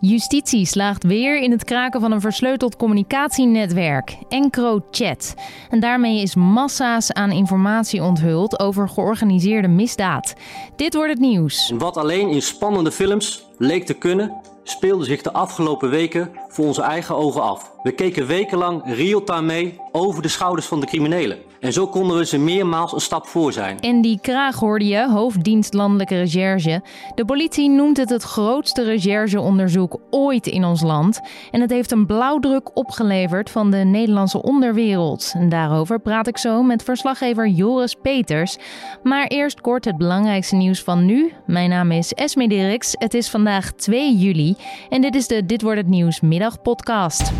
Justitie slaagt weer in het kraken van een versleuteld communicatienetwerk, EncroChat. En daarmee is massa's aan informatie onthuld over georganiseerde misdaad. Dit wordt het nieuws. Wat alleen in spannende films leek te kunnen, speelde zich de afgelopen weken voor onze eigen ogen af. We keken wekenlang real-time mee over de schouders van de criminelen. En zo konden we ze meermaals een stap voor zijn. Die Kraag hoorde je, hoofddienst landelijke recherche. De politie noemt het het grootste rechercheonderzoek ooit in ons land. En het heeft een blauwdruk opgeleverd van de Nederlandse onderwereld. En daarover praat ik zo met verslaggever Joris Peters. Maar eerst kort het belangrijkste nieuws van nu. Mijn naam is Esme Dirks. Het is vandaag 2 juli. En dit is de Dit wordt het nieuws middagpodcast.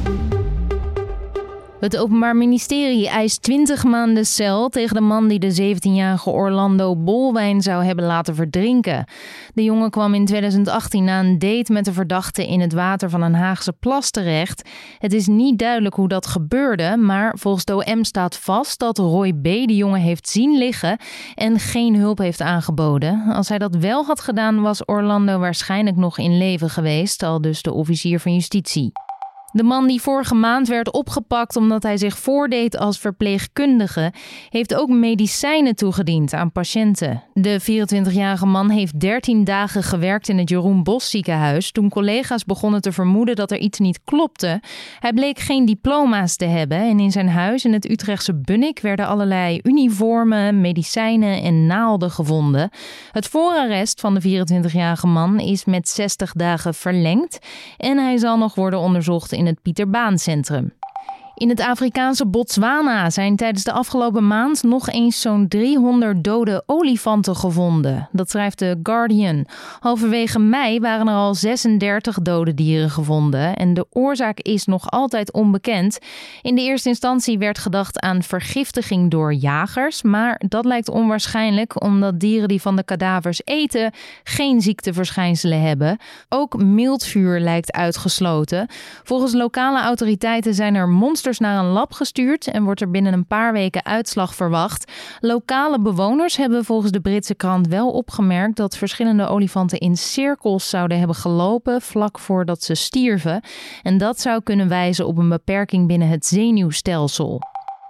Het Openbaar Ministerie eist 20 maanden cel tegen de man die de 17-jarige Orlando Bolwijn zou hebben laten verdrinken. De jongen kwam in 2018 na een date met de verdachte in het water van een Haagse plas terecht. Het is niet duidelijk hoe dat gebeurde, maar volgens OM staat vast dat Roy B. de jongen heeft zien liggen en geen hulp heeft aangeboden. Als hij dat wel had gedaan, was Orlando waarschijnlijk nog in leven geweest, al dus de officier van justitie. De man die vorige maand werd opgepakt omdat hij zich voordeed als verpleegkundige, heeft ook medicijnen toegediend aan patiënten. De 24-jarige man heeft 13 dagen gewerkt in het Jeroen Bos ziekenhuis toen collega's begonnen te vermoeden dat er iets niet klopte. Hij bleek geen diploma's te hebben en in zijn huis in het Utrechtse Bunnik werden allerlei uniformen, medicijnen en naalden gevonden. Het voorarrest van de 24-jarige man is met 60 dagen verlengd en hij zal nog worden onderzocht in het Pieter Baan Centrum. In het Afrikaanse Botswana zijn tijdens de afgelopen maand nog eens zo'n 300 dode olifanten gevonden. Dat schrijft The Guardian. Halverwege mei waren er al 36 dode dieren gevonden en de oorzaak is nog altijd onbekend. In de eerste instantie werd gedacht aan vergiftiging door jagers, maar dat lijkt onwaarschijnlijk omdat dieren die van de kadavers eten geen ziekteverschijnselen hebben. Ook mildvuur lijkt uitgesloten. Volgens lokale autoriteiten zijn er naar een lab gestuurd en wordt er binnen een paar weken uitslag verwacht. Lokale bewoners hebben volgens de Britse krant wel opgemerkt dat verschillende olifanten in cirkels zouden hebben gelopen vlak voordat ze stierven. En dat zou kunnen wijzen op een beperking binnen het zenuwstelsel.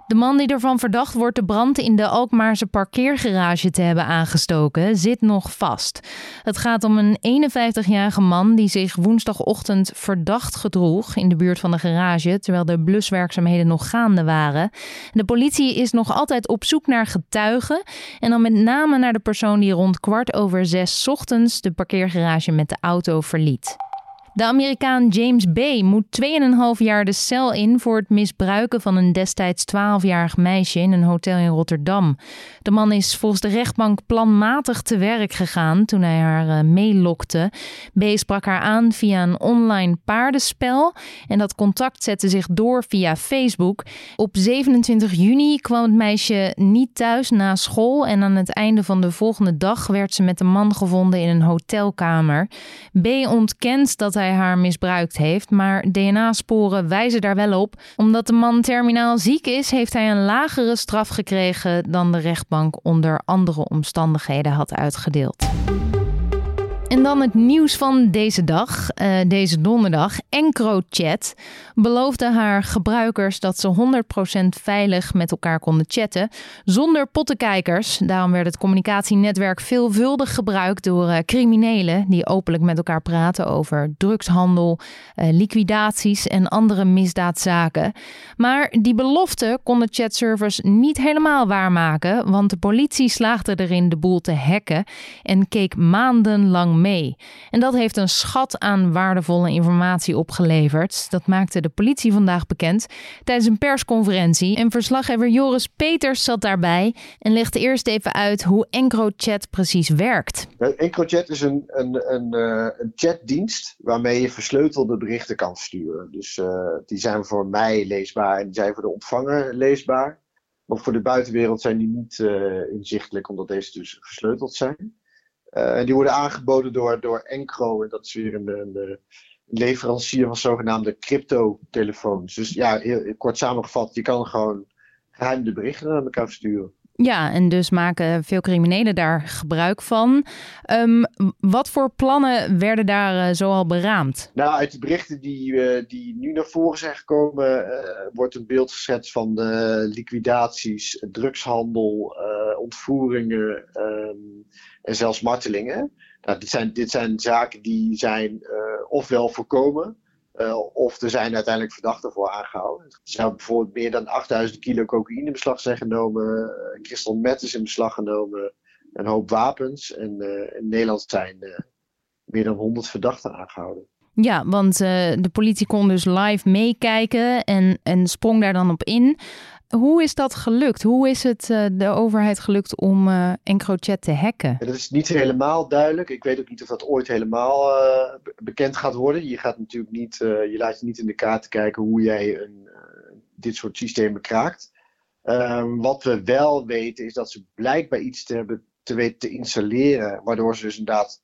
De man die ervan verdacht wordt de brand in de Alkmaarse parkeergarage te hebben aangestoken, zit nog vast. Het gaat om een 51-jarige man die zich woensdagochtend verdacht gedroeg in de buurt van de garage, terwijl de bluswerkzaamheden nog gaande waren. De politie is nog altijd op zoek naar getuigen en dan met name naar de persoon die rond kwart over zes ochtends de parkeergarage met de auto verliet. De Amerikaan James B. moet 2,5 jaar de cel in voor het misbruiken van een destijds 12-jarig meisje in een hotel in Rotterdam. De man is volgens de rechtbank planmatig te werk gegaan toen hij haar uh, meelokte. B. sprak haar aan via een online paardenspel en dat contact zette zich door via Facebook. Op 27 juni kwam het meisje niet thuis na school en aan het einde van de volgende dag werd ze met de man gevonden in een hotelkamer. B. ontkent dat hij haar misbruikt heeft, maar DNA-sporen wijzen daar wel op. Omdat de man terminaal ziek is, heeft hij een lagere straf gekregen dan de rechtbank onder andere omstandigheden had uitgedeeld. En dan het nieuws van deze dag, uh, deze donderdag. EncroChat beloofde haar gebruikers dat ze 100% veilig met elkaar konden chatten, zonder pottenkijkers. Daarom werd het communicatienetwerk veelvuldig gebruikt door uh, criminelen die openlijk met elkaar praten over drugshandel, uh, liquidaties en andere misdaadzaken. Maar die belofte konden chatservers niet helemaal waarmaken, want de politie slaagde erin de boel te hacken en keek maandenlang mee. En dat heeft een schat aan waardevolle informatie opgeleverd. Dat maakte de politie vandaag bekend tijdens een persconferentie. En verslaggever Joris Peters zat daarbij en legde eerst even uit hoe EncroChat precies werkt. EncroChat is een, een, een, uh, een chatdienst waarmee je versleutelde berichten kan sturen. Dus uh, die zijn voor mij leesbaar en die zijn voor de ontvanger leesbaar. Maar voor de buitenwereld zijn die niet uh, inzichtelijk, omdat deze dus versleuteld zijn. Uh, die worden aangeboden door, door Encro. En dat is weer een, een, leverancier van zogenaamde crypto-telefoons. Dus ja, heel, kort samengevat, je kan gewoon geheimde berichten aan elkaar sturen. Ja, en dus maken veel criminelen daar gebruik van. Ehm, wat voor plannen werden daar uh, zoal beraamd? Nou, uit de berichten die, uh, die nu naar voren zijn gekomen, uh, wordt een beeld geschetst van liquidaties, drugshandel, ontvoeringen um, en zelfs martelingen. Nou, dit, zijn, dit zijn zaken die zijn ofwel voorkomen of er zijn uiteindelijk verdachten voor aangehouden. Er zou bijvoorbeeld meer dan 8000 kilo cocaïne in beslag zijn genomen, uh, crystal meth is in beslag genomen, een hoop wapens. En uh, in Nederland zijn meer dan 100 verdachten aangehouden. Ja, want de politie kon dus live meekijken en, en sprong daar dan op in. Hoe is dat gelukt? Hoe is het uh, de overheid gelukt om uh, EncroChat te hacken? Dat is niet helemaal duidelijk. Ik weet ook niet of dat ooit helemaal uh, bekend gaat worden. Je gaat natuurlijk niet, je laat je niet in de kaart kijken hoe jij een, dit soort systemen kraakt. Ehm, wat we wel weten is dat ze blijkbaar iets te hebben te weten te installeren, waardoor ze dus inderdaad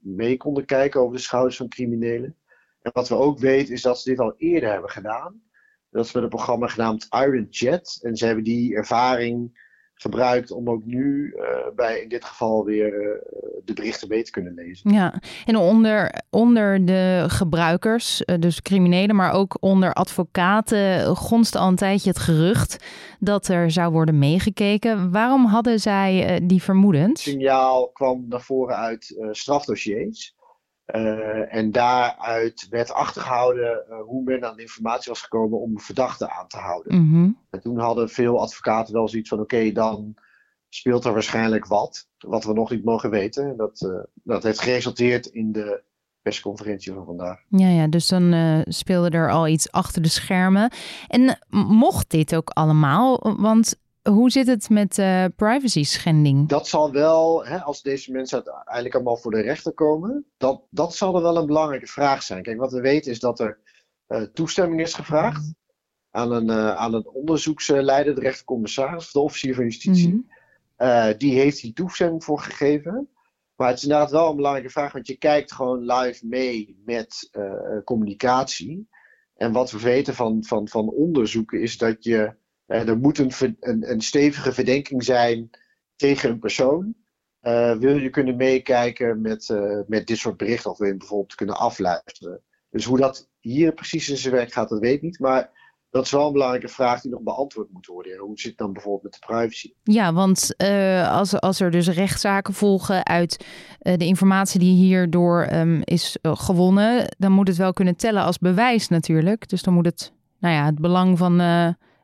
mee konden kijken over de schouders van criminelen. En wat we ook weten is dat ze dit al eerder hebben gedaan. Dat is met een programma genaamd Iron Jet. En ze hebben die ervaring gebruikt om ook nu uh, bij in dit geval weer uh, de berichten mee te kunnen lezen. Ja, en onder, onder de gebruikers, uh, dus criminelen, maar ook onder advocaten, gonst al een tijdje het gerucht dat er zou worden meegekeken. Waarom hadden zij die vermoedens? Het signaal kwam naar voren uit strafdossiers. Uh, en daaruit werd achtergehouden uh, hoe men aan de informatie was gekomen om verdachten aan te houden. Mm -hmm. En toen hadden veel advocaten wel zoiets van: oké, dan speelt er waarschijnlijk wat, wat we nog niet mogen weten. En dat, uh, dat heeft geresulteerd in de persconferentie van vandaag. Ja, ja dus dan speelde er al iets achter de schermen. En mocht dit ook allemaal? Want hoe zit het met uh, privacy schending? Dat zal wel, hè, als deze mensen uiteindelijk allemaal voor de rechter komen, dat, dat zal er wel een belangrijke vraag zijn. Kijk, wat we weten is dat er uh, toestemming is gevraagd aan een, uh, aan een onderzoeksleider, de rechtercommissaris of de officier van justitie. Mm -hmm. die heeft die toestemming voor gegeven. Maar het is inderdaad wel een belangrijke vraag, want je kijkt gewoon live mee met communicatie. En wat we weten van, van, van onderzoeken is dat je er moet een, een, een, stevige verdenking zijn tegen een persoon. Uh, wil je kunnen meekijken met, uh, met dit soort berichten of wil je bijvoorbeeld kunnen afluisteren. Dus hoe dat hier precies in zijn werk gaat, dat weet ik niet. Maar dat is wel een belangrijke vraag die nog beantwoord moet worden. Hoe zit het dan bijvoorbeeld met de privacy? Ja, want als, als er dus rechtszaken volgen uit de informatie die hierdoor um, is gewonnen, dan moet het wel kunnen tellen als bewijs natuurlijk. Dus dan moet het, nou ja, het belang van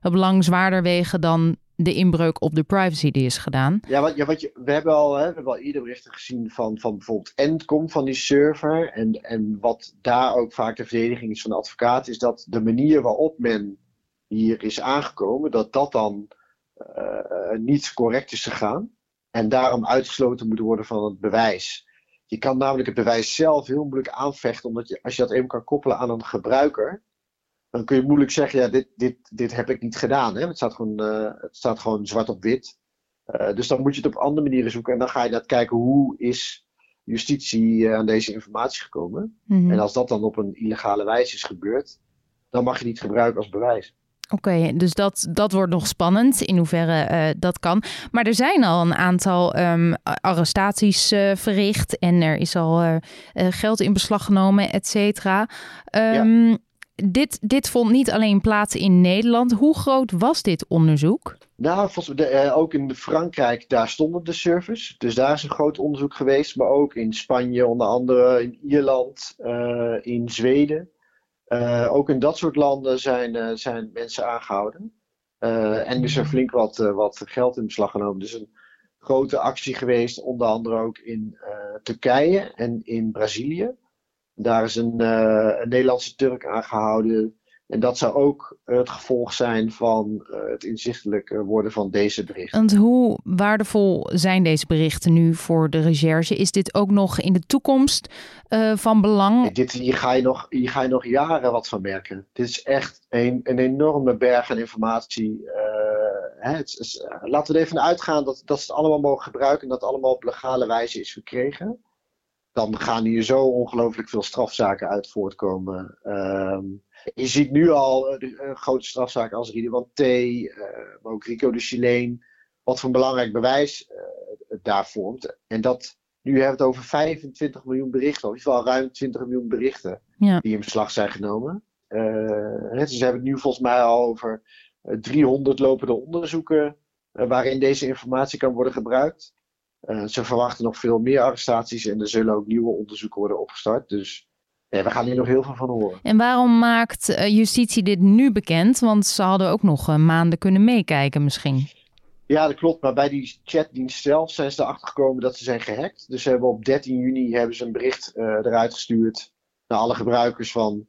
het belang zwaarder wegen dan de inbreuk op de privacy die is gedaan. Ja, wat, ja, wat je, we hebben al, hè, we hebben al eerder berichten gezien van, van bijvoorbeeld Endcom van die server. En, en wat daar ook vaak de verdediging is van de advocaat, is dat de manier waarop men hier is aangekomen, dat dat dan uh, niet correct is gegaan. En daarom uitgesloten moet worden van het bewijs. Je kan namelijk het bewijs zelf heel moeilijk aanvechten, omdat je, als je dat even kan koppelen aan een gebruiker, dan kun je moeilijk zeggen, ja, dit, dit, dit heb ik niet gedaan. Hè? Het, staat gewoon, uh, het staat gewoon zwart op wit. Uh, dus dan moet je het op andere manieren zoeken. En dan ga je dat kijken, hoe is justitie uh, aan deze informatie gekomen? Mm -hmm. En als dat dan op een illegale wijze is gebeurd, dan mag je niet gebruiken als bewijs. Oké, okay, dus dat, dat wordt nog spannend in hoeverre uh, dat kan. Maar er zijn al een aantal um, arrestaties uh, verricht en er is al uh, geld in beslag genomen, et cetera. Um, ja dit, dit vond niet alleen plaats in Nederland. Hoe groot was dit onderzoek? Nou, uh, ook in Frankrijk, daar stonden de servers. Dus daar is een groot onderzoek geweest. Maar ook in Spanje, onder andere in Ierland, uh, in Zweden. Uh, ook in dat soort landen zijn, zijn mensen aangehouden. en is er flink wat, wat geld in beslag genomen. Dus een grote actie geweest, onder andere ook in Turkije en in Brazilië. Daar is een, uh, een Nederlandse Turk aangehouden. En dat zou ook het gevolg zijn van uh, het inzichtelijk worden van deze berichten. Want hoe waardevol zijn deze berichten nu voor de recherche? Is dit ook nog in de toekomst uh, van belang? Dit, hier, ga je nog, hier ga je nog jaren wat van merken. Dit is echt een, een enorme berg aan informatie. Hè, het is, laten we er even uitgaan dat, dat ze het allemaal mogen gebruiken en dat het allemaal op legale wijze is verkregen dan gaan hier zo ongelooflijk veel strafzaken uit voortkomen. Um, je ziet nu al uh, grote strafzaken als Ridwan T, uh, maar ook Rico de Chileen. wat voor een belangrijk bewijs het daar vormt. En dat, nu hebben we het over 25 miljoen berichten, of in ieder geval ruim 20 miljoen berichten ja. die in beslag zijn genomen. Uh, ze hebben het nu volgens mij al over 300 lopende onderzoeken waarin deze informatie kan worden gebruikt. Ze verwachten nog veel meer arrestaties en er zullen ook nieuwe onderzoeken worden opgestart. Dus ja, we gaan hier nog heel veel van horen. En waarom maakt justitie dit nu bekend? Want ze hadden ook nog maanden kunnen meekijken misschien. Ja, dat klopt. Maar bij die chatdienst zelf zijn ze erachter gekomen dat ze zijn gehackt. Dus ze hebben op 13 juni hebben ze een bericht uh, eruit gestuurd naar alle gebruikers van...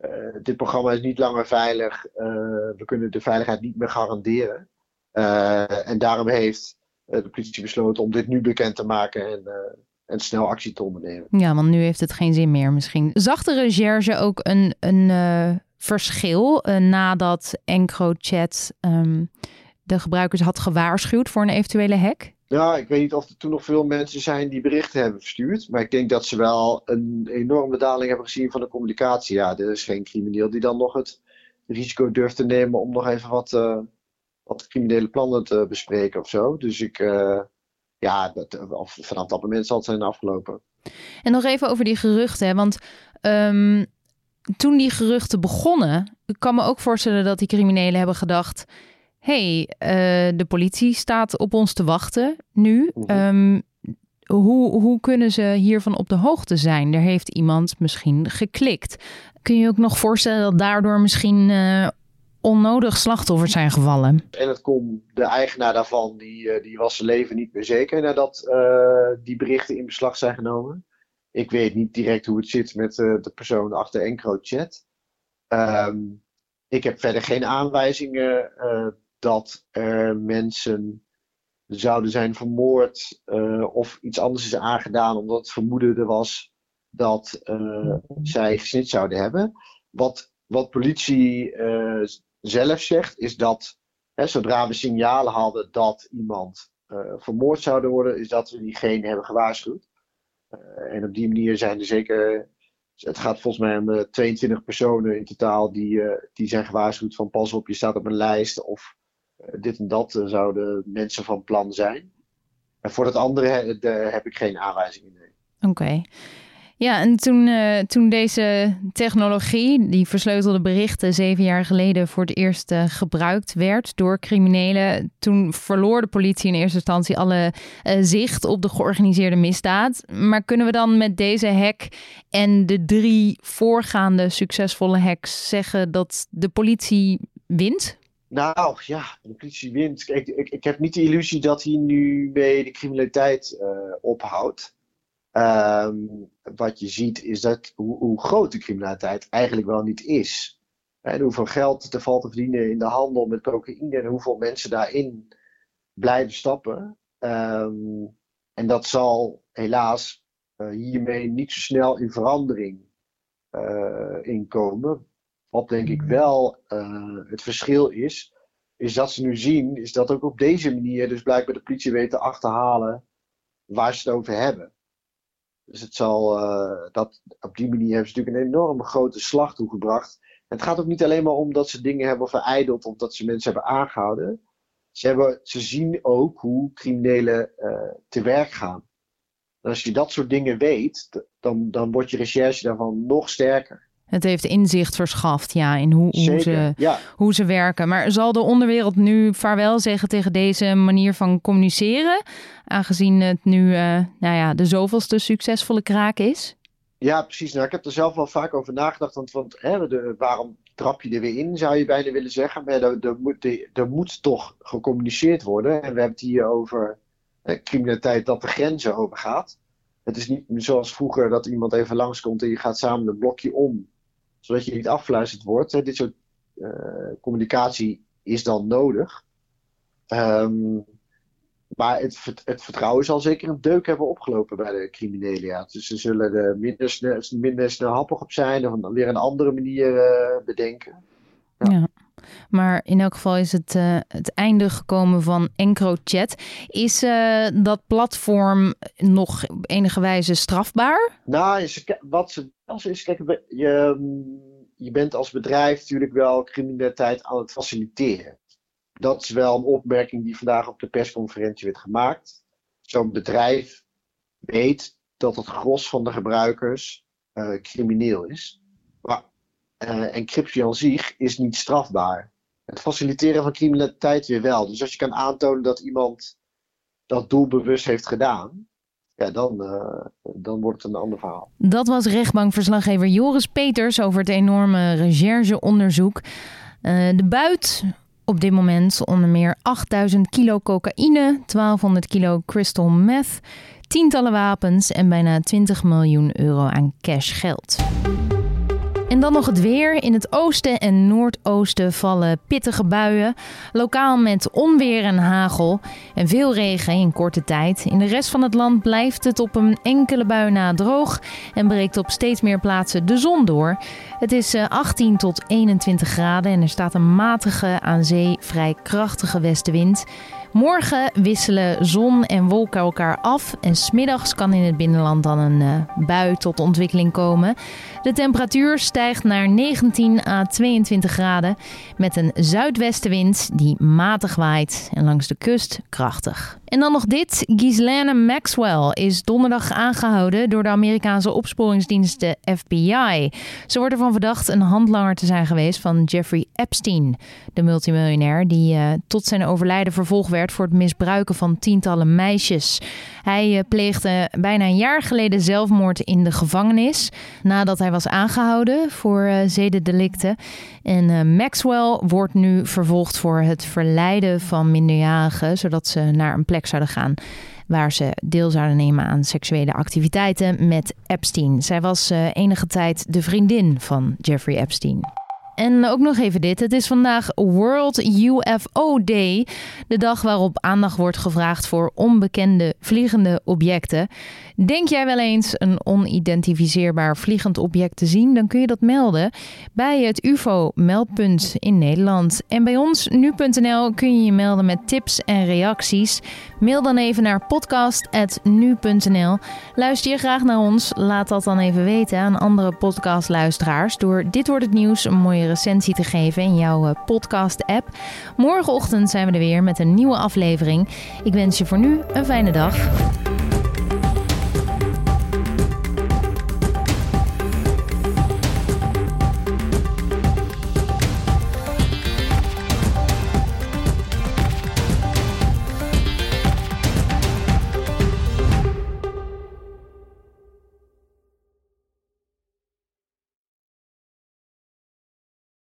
Uh, dit programma is niet langer veilig. Uh, we kunnen de veiligheid niet meer garanderen. en daarom heeft de politie besloten om dit nu bekend te maken en, en snel actie te ondernemen. Ja, want nu heeft het geen zin meer misschien. Zag de recherche ook een, een verschil nadat EncroChat... Um, de gebruikers had gewaarschuwd voor een eventuele hack? Ja, ik weet niet of er toen nog veel mensen zijn die berichten hebben verstuurd. Maar ik denk dat ze wel een enorme daling hebben gezien van de communicatie. Ja, er is geen crimineel die dan nog het risico durft te nemen om nog even wat, uh, wat criminele plannen te bespreken of zo. Dus ik, uh, ja, dat, vanaf dat moment zal het zijn afgelopen. En nog even over die geruchten, want um, toen die geruchten begonnen, ik kan me ook voorstellen dat die criminelen hebben gedacht hey, uh, de politie staat op ons te wachten nu. Um, hoe, hoe kunnen ze hiervan op de hoogte zijn? Er heeft iemand misschien geklikt. Kun je ook nog voorstellen dat daardoor misschien uh, onnodig slachtoffers zijn gevallen? En het kon de eigenaar daarvan, die, uh, die was zijn leven niet meer zeker nadat die berichten in beslag zijn genomen. Ik weet niet direct hoe het zit met de persoon achter EncroChat. Um, ik heb verder geen aanwijzingen dat er mensen zouden zijn vermoord uh, of iets anders is aangedaan omdat het vermoeden er was dat uh, zij gesnit zouden hebben. Wat, wat politie uh, zelf zegt is dat hè, zodra we signalen hadden dat iemand vermoord zou worden, is dat we diegene hebben gewaarschuwd. en op die manier zijn er zeker het gaat volgens mij om 22 personen in totaal die, die zijn gewaarschuwd van pas op, je staat op een lijst of eh, dit en dat eh, zouden mensen van plan zijn. En voor het andere heb ik geen aanwijzingen. Oké. Ja, en toen, uh, toen deze technologie, die versleutelde berichten, zeven jaar geleden voor het eerst uh, gebruikt werd door criminelen, toen verloor de politie in eerste instantie alle uh, zicht op de georganiseerde misdaad. Maar kunnen we dan met deze hack en de drie voorgaande succesvolle hacks zeggen dat de politie wint? Nou ja, de politie wint. Ik, ik, ik heb niet de illusie dat hij nu mee de criminaliteit ophoudt. Um, wat je ziet is dat hoe, hoe, groot de criminaliteit eigenlijk wel niet is. En hoeveel geld er valt te verdienen in de handel met cocaïne en hoeveel mensen daarin blijven stappen. Um, en dat zal helaas uh, hiermee niet zo snel in verandering uh, inkomen. Wat denk ik wel uh, het verschil is, is dat ze nu zien, is dat ook op deze manier dus blijkbaar de politie weet te achterhalen waar ze het over hebben. Dus het zal, uh, dat, op die manier hebben ze natuurlijk een enorme grote slag toegebracht. Het gaat ook niet alleen maar om dat ze dingen hebben verijdeld of dat ze mensen hebben aangehouden. Ze, hebben, ze zien ook hoe criminelen uh, te werk gaan. En als je dat soort dingen weet, dan, dan wordt je recherche daarvan nog sterker. Het heeft inzicht verschaft ja, in hoe, hoe, ze, hoe ze werken. Maar zal de onderwereld nu vaarwel zeggen tegen deze manier van communiceren? Aangezien het nu uh, nou ja, de zoveelste succesvolle kraak is? Ja, precies. Nou, ik heb er zelf wel vaak over nagedacht. Want, want hè, de, waarom trap je er weer in, zou je bijna willen zeggen. Maar er, er, moet, er moet toch gecommuniceerd worden. En we hebben het hier over eh, criminaliteit dat de grenzen overgaat. Het is niet zoals vroeger dat iemand even langskomt en je gaat samen een blokje om zodat je niet afgeluisterd wordt. Hè. Dit soort uh, communicatie is dan nodig. Um, maar het, het, vertrouwen zal zeker een deuk hebben opgelopen bij de criminelen. Ja. Dus ze zullen er minder minder snel happig op zijn of weer een andere manier uh, bedenken. Ja. Maar in elk geval is het, uh, het einde gekomen van EncroChat. Is uh, dat platform nog op enige wijze strafbaar? Nou, wat ze als is, kijk, je, je bent als bedrijf natuurlijk wel criminaliteit aan het faciliteren. dat is wel een opmerking die vandaag op de persconferentie werd gemaakt. Zo'n bedrijf weet dat het gros van de gebruikers uh, crimineel is. Maar uh, encryptie aan zich is niet strafbaar. Het faciliteren van criminaliteit weer wel. Dus als je kan aantonen dat iemand dat doelbewust heeft gedaan, ja, dan, uh, dan wordt het een ander verhaal. Dat was rechtbankverslaggever Joris Peters over het enorme rechercheonderzoek. Uh, de buit op dit moment onder meer 8000 kilo cocaïne, 1200 kilo crystal meth, tientallen wapens en bijna 20 miljoen euro aan cashgeld. En dan nog het weer. In het oosten en noordoosten vallen pittige buien. Lokaal met onweer en hagel. En veel regen in korte tijd. In de rest van het land blijft het op een enkele bui na droog. En breekt op steeds meer plaatsen de zon door. Het is 18 eh, tot 21 graden en er staat een matige, aan zee vrij krachtige westenwind. Morgen wisselen zon en wolken elkaar af en smiddags kan in het binnenland dan een uh, bui tot ontwikkeling komen. De temperatuur stijgt naar 19 à 22 graden met een zuidwestenwind die matig waait en langs de kust krachtig. En dan nog dit. Ghislaine Maxwell is donderdag aangehouden door de Amerikaanse opsporingsdienst de FBI. Ze wordt ervan verdacht een handlanger te zijn geweest van Jeffrey Epstein, de multimiljonair die uh, tot zijn overlijden vervolgd werd voor het misbruiken van tientallen meisjes. Hij uh, pleegde bijna een jaar geleden zelfmoord in de gevangenis nadat hij was aangehouden voor uh. En Maxwell wordt nu vervolgd voor het verleiden van minderjarigen, zodat ze naar een plek zouden gaan waar ze deel zouden nemen aan seksuele activiteiten met Epstein. Zij was uh, enige tijd de vriendin van Jeffrey Epstein. En ook nog even dit. Het is vandaag World UFO Day. De dag waarop aandacht wordt gevraagd voor onbekende vliegende objecten. Denk jij wel eens een onidentificeerbaar vliegend object te zien? Dan kun je dat melden bij het UFO-meldpunt in Nederland. En bij ons, nu.nl, kun je je melden met tips en reacties. Mail dan even naar podcast.nu.nl. Luister je graag naar ons? Laat dat dan even weten aan andere podcastluisteraars. Door Dit Wordt Het Nieuws een mooie recensie te geven in jouw eh, podcast-app. Morgenochtend zijn we er weer met een nieuwe aflevering. Ik wens je voor nu een fijne dag.